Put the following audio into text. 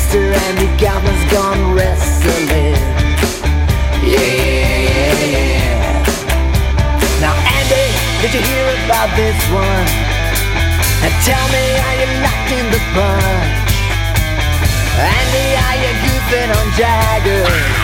sister and the goblins gone wrestling. Yeah, yeah, yeah. Now, Andy, did you hear about this one? And tell me, are you lacking the punch? Andy, are you goofing on Jagger?